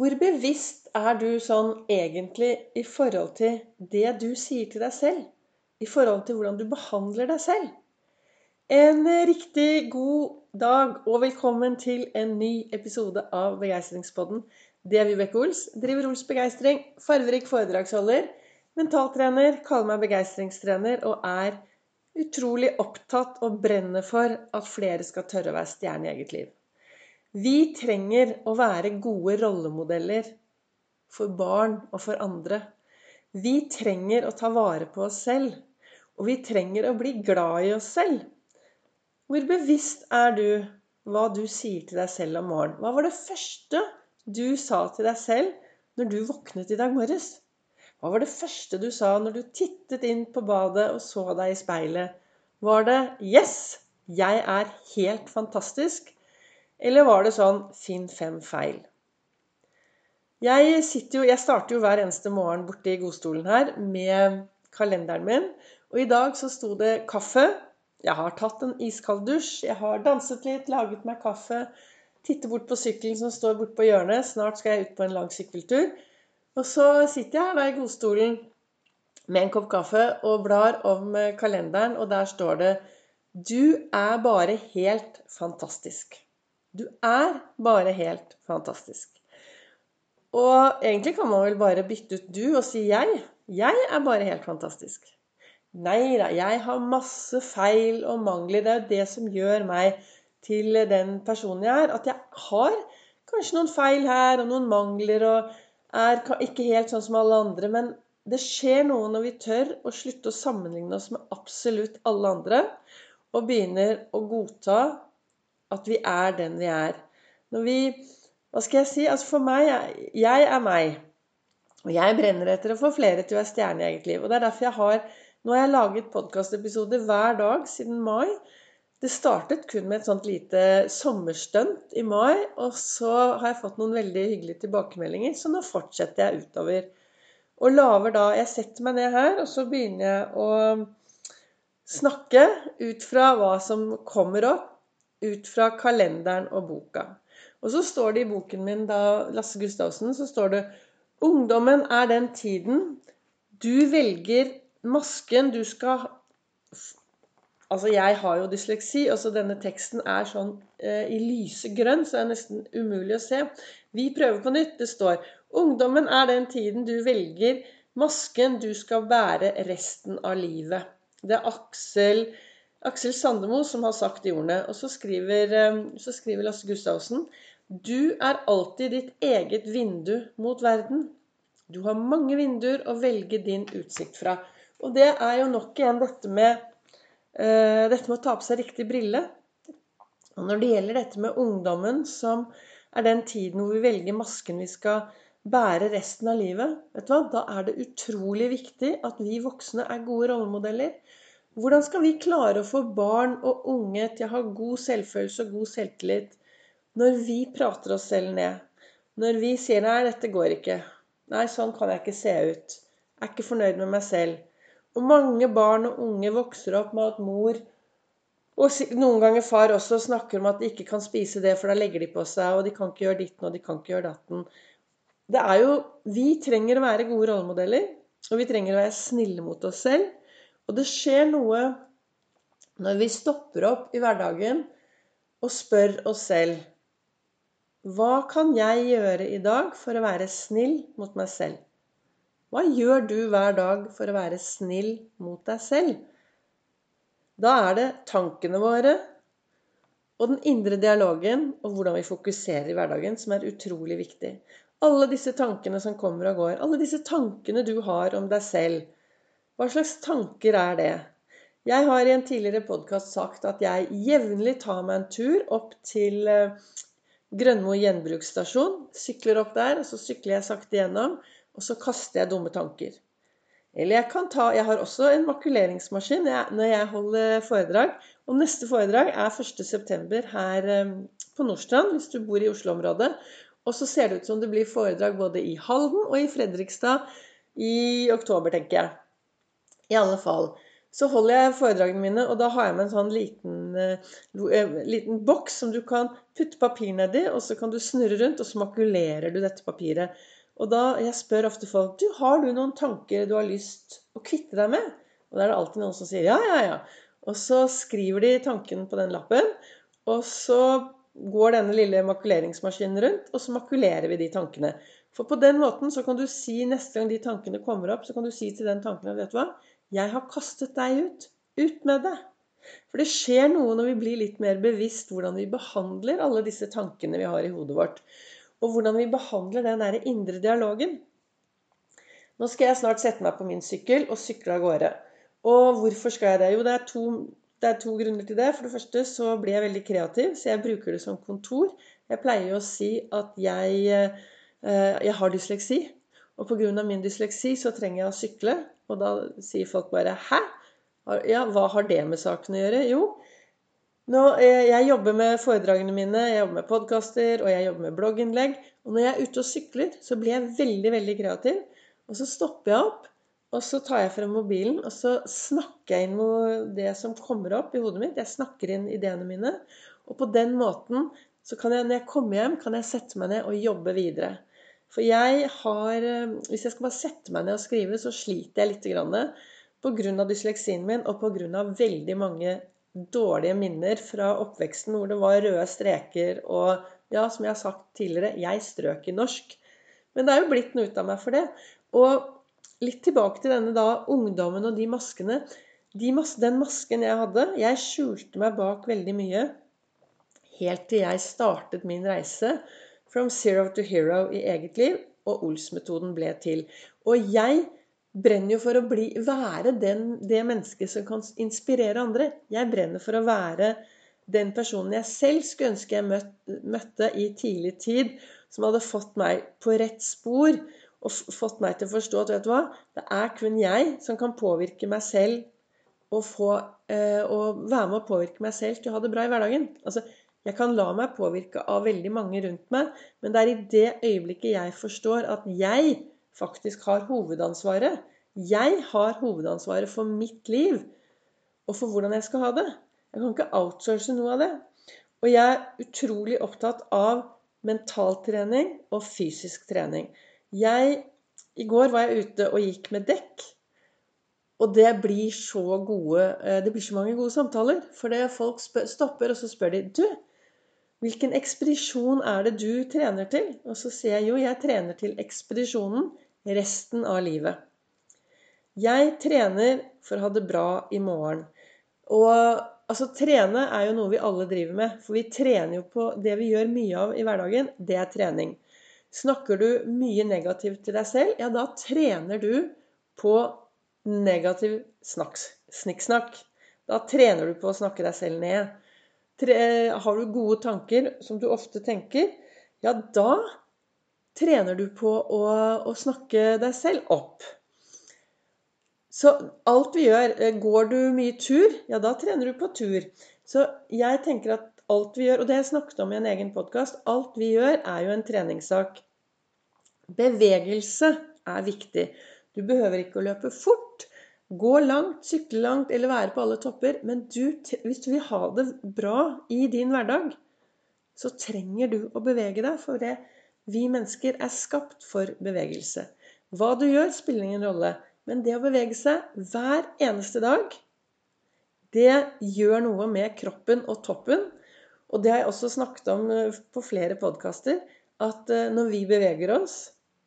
Hvor bevisst er du sånn egentlig i forhold til det du sier til deg selv? I forhold til hvordan du behandler deg selv? En riktig god dag og velkommen til en ny episode av Begeistringspodden. Det er Vibeke Ols. Driver Ols Begeistring. Farverik foredragsholder. Mentaltrener. Kaller meg begeistringstrener og er utrolig opptatt og brenner for at flere skal tørre å være stjerne i eget liv. Vi trenger å være gode rollemodeller for barn og for andre. Vi trenger å ta vare på oss selv. Og vi trenger å bli glad i oss selv. Hvor bevisst er du hva du sier til deg selv om morgenen? Hva var det første du sa til deg selv når du våknet i dag morges? Hva var det første du sa når du tittet inn på badet og så deg i speilet? Var det 'Yes, jeg er helt fantastisk'? Eller var det sånn 'finn fem feil'? Jeg, jo, jeg starter jo hver eneste morgen borte i godstolen her med kalenderen min. Og i dag så sto det kaffe. Jeg har tatt en iskald dusj. Jeg har danset litt, laget meg kaffe. Titter bort på sykkelen som står borte på hjørnet. Snart skal jeg ut på en lang sykkeltur. Og så sitter jeg her da i godstolen med en kopp kaffe og blar om kalenderen, og der står det 'Du er bare helt fantastisk'. Du er bare helt fantastisk. Og egentlig kan man vel bare bytte ut du og si jeg. Jeg er bare helt fantastisk. Nei da, jeg har masse feil og mangler. Det er jo det som gjør meg til den personen jeg er. At jeg har kanskje noen feil her og noen mangler og er ikke helt sånn som alle andre. Men det skjer noe når vi tør å slutte å sammenligne oss med absolutt alle andre. Og begynner å godta at vi er den vi er. Når vi Hva skal jeg si? Altså for meg Jeg er meg. Og jeg brenner etter å få flere til å være stjerne i eget liv. Og det er derfor jeg har Nå har jeg laget podkastepisoder hver dag siden mai. Det startet kun med et sånt lite sommerstunt i mai, og så har jeg fått noen veldig hyggelige tilbakemeldinger, så nå fortsetter jeg utover. Og laver da Jeg setter meg ned her, og så begynner jeg å snakke ut fra hva som kommer opp ut fra kalenderen og boka. Og så står det i boken min, da Lasse Gustavsen, så står det Ungdommen er den tiden du velger masken du skal Altså, jeg har jo dysleksi, og så denne teksten er sånn eh, i lysegrønn, så det er nesten umulig å se. Vi prøver på nytt. Det står Ungdommen er den tiden du velger masken du skal bære resten av livet. Det er Aksel Aksel Sandemo som har sagt de ordene. Og så skriver, eh, så skriver Lasse Gustavsen Du er alltid ditt eget vindu mot verden. Du har mange vinduer å velge din utsikt fra. Og det er jo nok igjen dette med, uh, dette med å ta på seg riktig brille. Og når det gjelder dette med ungdommen, som er den tiden hvor vi velger masken vi skal bære resten av livet, vet du hva? da er det utrolig viktig at vi voksne er gode rollemodeller. Hvordan skal vi klare å få barn og unge til å ha god selvfølelse og god selvtillit når vi prater oss selv ned? Når vi sier 'nei, dette går ikke'. 'Nei, sånn kan jeg ikke se ut'. 'Jeg er ikke fornøyd med meg selv'. Og mange barn og unge vokser opp med at mor og noen ganger far også snakker om at de ikke kan spise det, for da legger de på seg, og de kan ikke gjøre ditten, og de kan ikke gjøre datten. Det er jo Vi trenger å være gode rollemodeller, og vi trenger å være snille mot oss selv. Og det skjer noe når vi stopper opp i hverdagen og spør oss selv Hva kan jeg gjøre i dag for å være snill mot meg selv? Hva gjør du hver dag for å være snill mot deg selv? Da er det tankene våre og den indre dialogen og hvordan vi fokuserer i hverdagen, som er utrolig viktig. Alle disse tankene som kommer og går, alle disse tankene du har om deg selv, hva slags tanker er det? Jeg har i en tidligere podkast sagt at jeg jevnlig tar meg en tur opp til eh, Grønmo gjenbruksstasjon. Sykler opp der, og så sykler jeg sakte gjennom. Og så kaster jeg dumme tanker. Eller jeg kan ta Jeg har også en makuleringsmaskin når jeg holder foredrag. Og neste foredrag er 1.9. her eh, på Nordstrand, hvis du bor i Oslo-området. Og så ser det ut som det blir foredrag både i Halden og i Fredrikstad i oktober, tenker jeg. I alle fall. så holder jeg foredragene mine, og da har jeg med en sånn liten, uh, liten boks som du kan putte papir nedi, og så kan du snurre rundt, og så makulerer du dette papiret. Og da, Jeg spør ofte folk du, har du noen tanker du har lyst å kvitte deg med. Og da er det alltid noen som sier ja, ja, ja. Og så skriver de tanken på den lappen, og så går denne lille makuleringsmaskinen rundt, og så makulerer vi de tankene. For på den måten så kan du si neste gang de tankene kommer opp, så kan du si til den tanken vet du hva, 'Jeg har kastet deg ut. Ut med det.' For det skjer noe når vi blir litt mer bevisst hvordan vi behandler alle disse tankene vi har i hodet vårt. Og hvordan vi behandler den der indre dialogen. Nå skal jeg snart sette meg på min sykkel og sykle av gårde. Og hvorfor skal jeg det? Jo, det er, to, det er to grunner til det. For det første så blir jeg veldig kreativ, så jeg bruker det som kontor. Jeg pleier å si at jeg, eh, jeg har dysleksi. Og pga. min dysleksi så trenger jeg å sykle. Og da sier folk bare 'hæ?' Ja, hva har det med saken å gjøre? Jo, nå, eh, jeg jobber med foredragene mine, jeg jobber med podkaster og jeg jobber med blogginnlegg. Og når jeg er ute og sykler, så blir jeg veldig, veldig kreativ. Og så stopper jeg opp, og så tar jeg frem mobilen, og så snakker jeg inn med det som kommer opp i hodet mitt. Jeg snakker inn ideene mine. Og på den måten så kan jeg, når jeg kommer hjem, kan jeg sette meg ned og jobbe videre. For jeg har eh, Hvis jeg skal bare sette meg ned og skrive, så sliter jeg litt pga. dysleksien min og pga. veldig mange dårlige minner fra oppveksten hvor det var røde streker og Ja, som jeg har sagt tidligere, jeg strøk i norsk. Men det er jo blitt noe ut av meg for det. Og litt tilbake til denne da ungdommen og de maskene. De mas den masken jeg hadde Jeg skjulte meg bak veldig mye helt til jeg startet min reise From Zero to Hero i eget liv, og Ols-metoden ble til. Og jeg brenner jo for å bli, være den, det mennesket som kan inspirere andre. Jeg brenner for å være den personen jeg selv skulle ønske jeg møtte i tidlig tid, som hadde fått meg på rett spor og fått meg til å forstå at vet du hva, det er kun jeg som kan påvirke meg selv og, få, eh, og være med å påvirke meg selv til å ha det bra i hverdagen. Altså, jeg kan la meg påvirke av veldig mange rundt meg, men det er i det øyeblikket jeg forstår at jeg faktisk har hovedansvaret. Jeg har hovedansvaret for mitt liv og for hvordan jeg skal ha det. Jeg kan ikke outsource noe av det. Og jeg er utrolig opptatt av mentaltrening og fysisk trening. Jeg, I går var jeg ute og gikk med dekk. Og det blir så gode eh, Det blir så mange gode samtaler. For det folk stopper, og så spør de Du, Hvilken ekspedisjon er det du trener til? Og så sier jeg jo, jeg trener til ekspedisjonen resten av livet. Jeg trener for å ha det bra i morgen. Og altså, trene er jo noe vi alle driver med. For vi trener jo på det vi gjør mye av i hverdagen. Det er trening. Snakker du mye negativt til deg selv, ja, da trener du på negativ snikksnakk. Da trener du på å snakke deg selv ned har du gode tanker, som du ofte tenker, ja, da trener du på å, å snakke deg selv opp. Så alt vi gjør eh, Går du mye tur, ja, da trener du på tur. Så jeg tenker at alt vi gjør, og det har jeg snakket om i en egen podkast, alt vi gjør, er jo en treningssak. Bevegelse er viktig. Du behøver ikke å løpe fort. Gå langt, sykle langt eller være på alle topper. Men du, hvis du vil ha det bra i din hverdag, så trenger du å bevege deg. For det, vi mennesker er skapt for bevegelse. Hva du gjør, spiller ingen rolle. Men det å bevege seg hver eneste dag, det gjør noe med kroppen og toppen. Og det har jeg også snakket om eh, på flere podkaster. At eh, når vi beveger oss,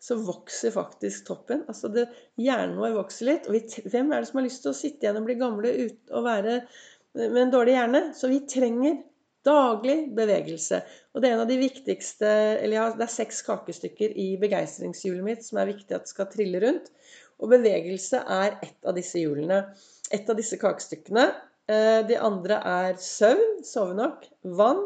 så vokser faktisk toppen. Altså det, hjernen vår vokser litt. Og vi, hvem er det som har lyst til å sitte igjen og bli gamle ut og være med en dårlig hjerne? Så vi trenger daglig bevegelse. Og det er en av de viktigste Eller ja, det er seks kakestykker i begeistringshjulet mitt som er viktig at skal trille rundt. Og bevegelse er ett av disse hjulene. Et av disse kakestykkene. Eh, de andre er søvn, sove nok, vann,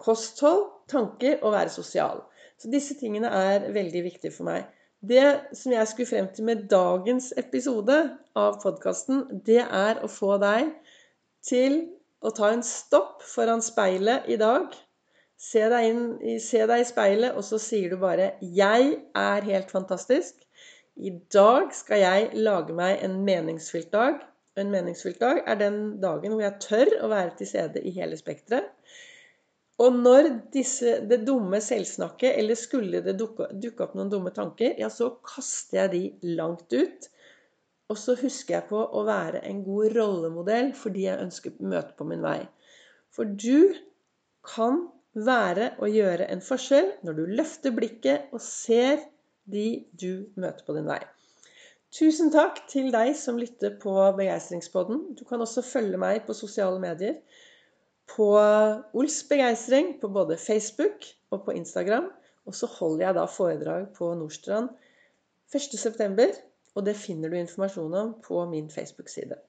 kosthold, tanker og være sosial. Så disse tingene er veldig viktige for meg. Det som jeg skulle frem til med dagens episode av podkasten, det er å få deg til å ta en stopp foran speilet i dag. Se deg, inn, se deg i speilet, og så sier du bare 'Jeg er helt fantastisk'. I dag skal jeg lage meg en meningsfylt dag. En meningsfylt dag er den dagen hvor jeg tør å være til stede i hele spekteret. Og når disse, det dumme selvsnakket, eller skulle det dukke, dukke opp noen dumme tanker, ja, så kaster jeg de langt ut. Og så husker jeg på å være en god rollemodell for de jeg ønsker å møte på min vei. For du kan være og gjøre en forskjell når du løfter blikket og ser de du møter på din vei. Tusen takk til deg som lytter på Begeistringspodden. Du kan også følge meg på sosiale medier på Ols begeistring på både Facebook og på Instagram. Og så holder jeg da foredrag på Nordstrand 1.9., og det finner du informasjon om på min Facebook-side.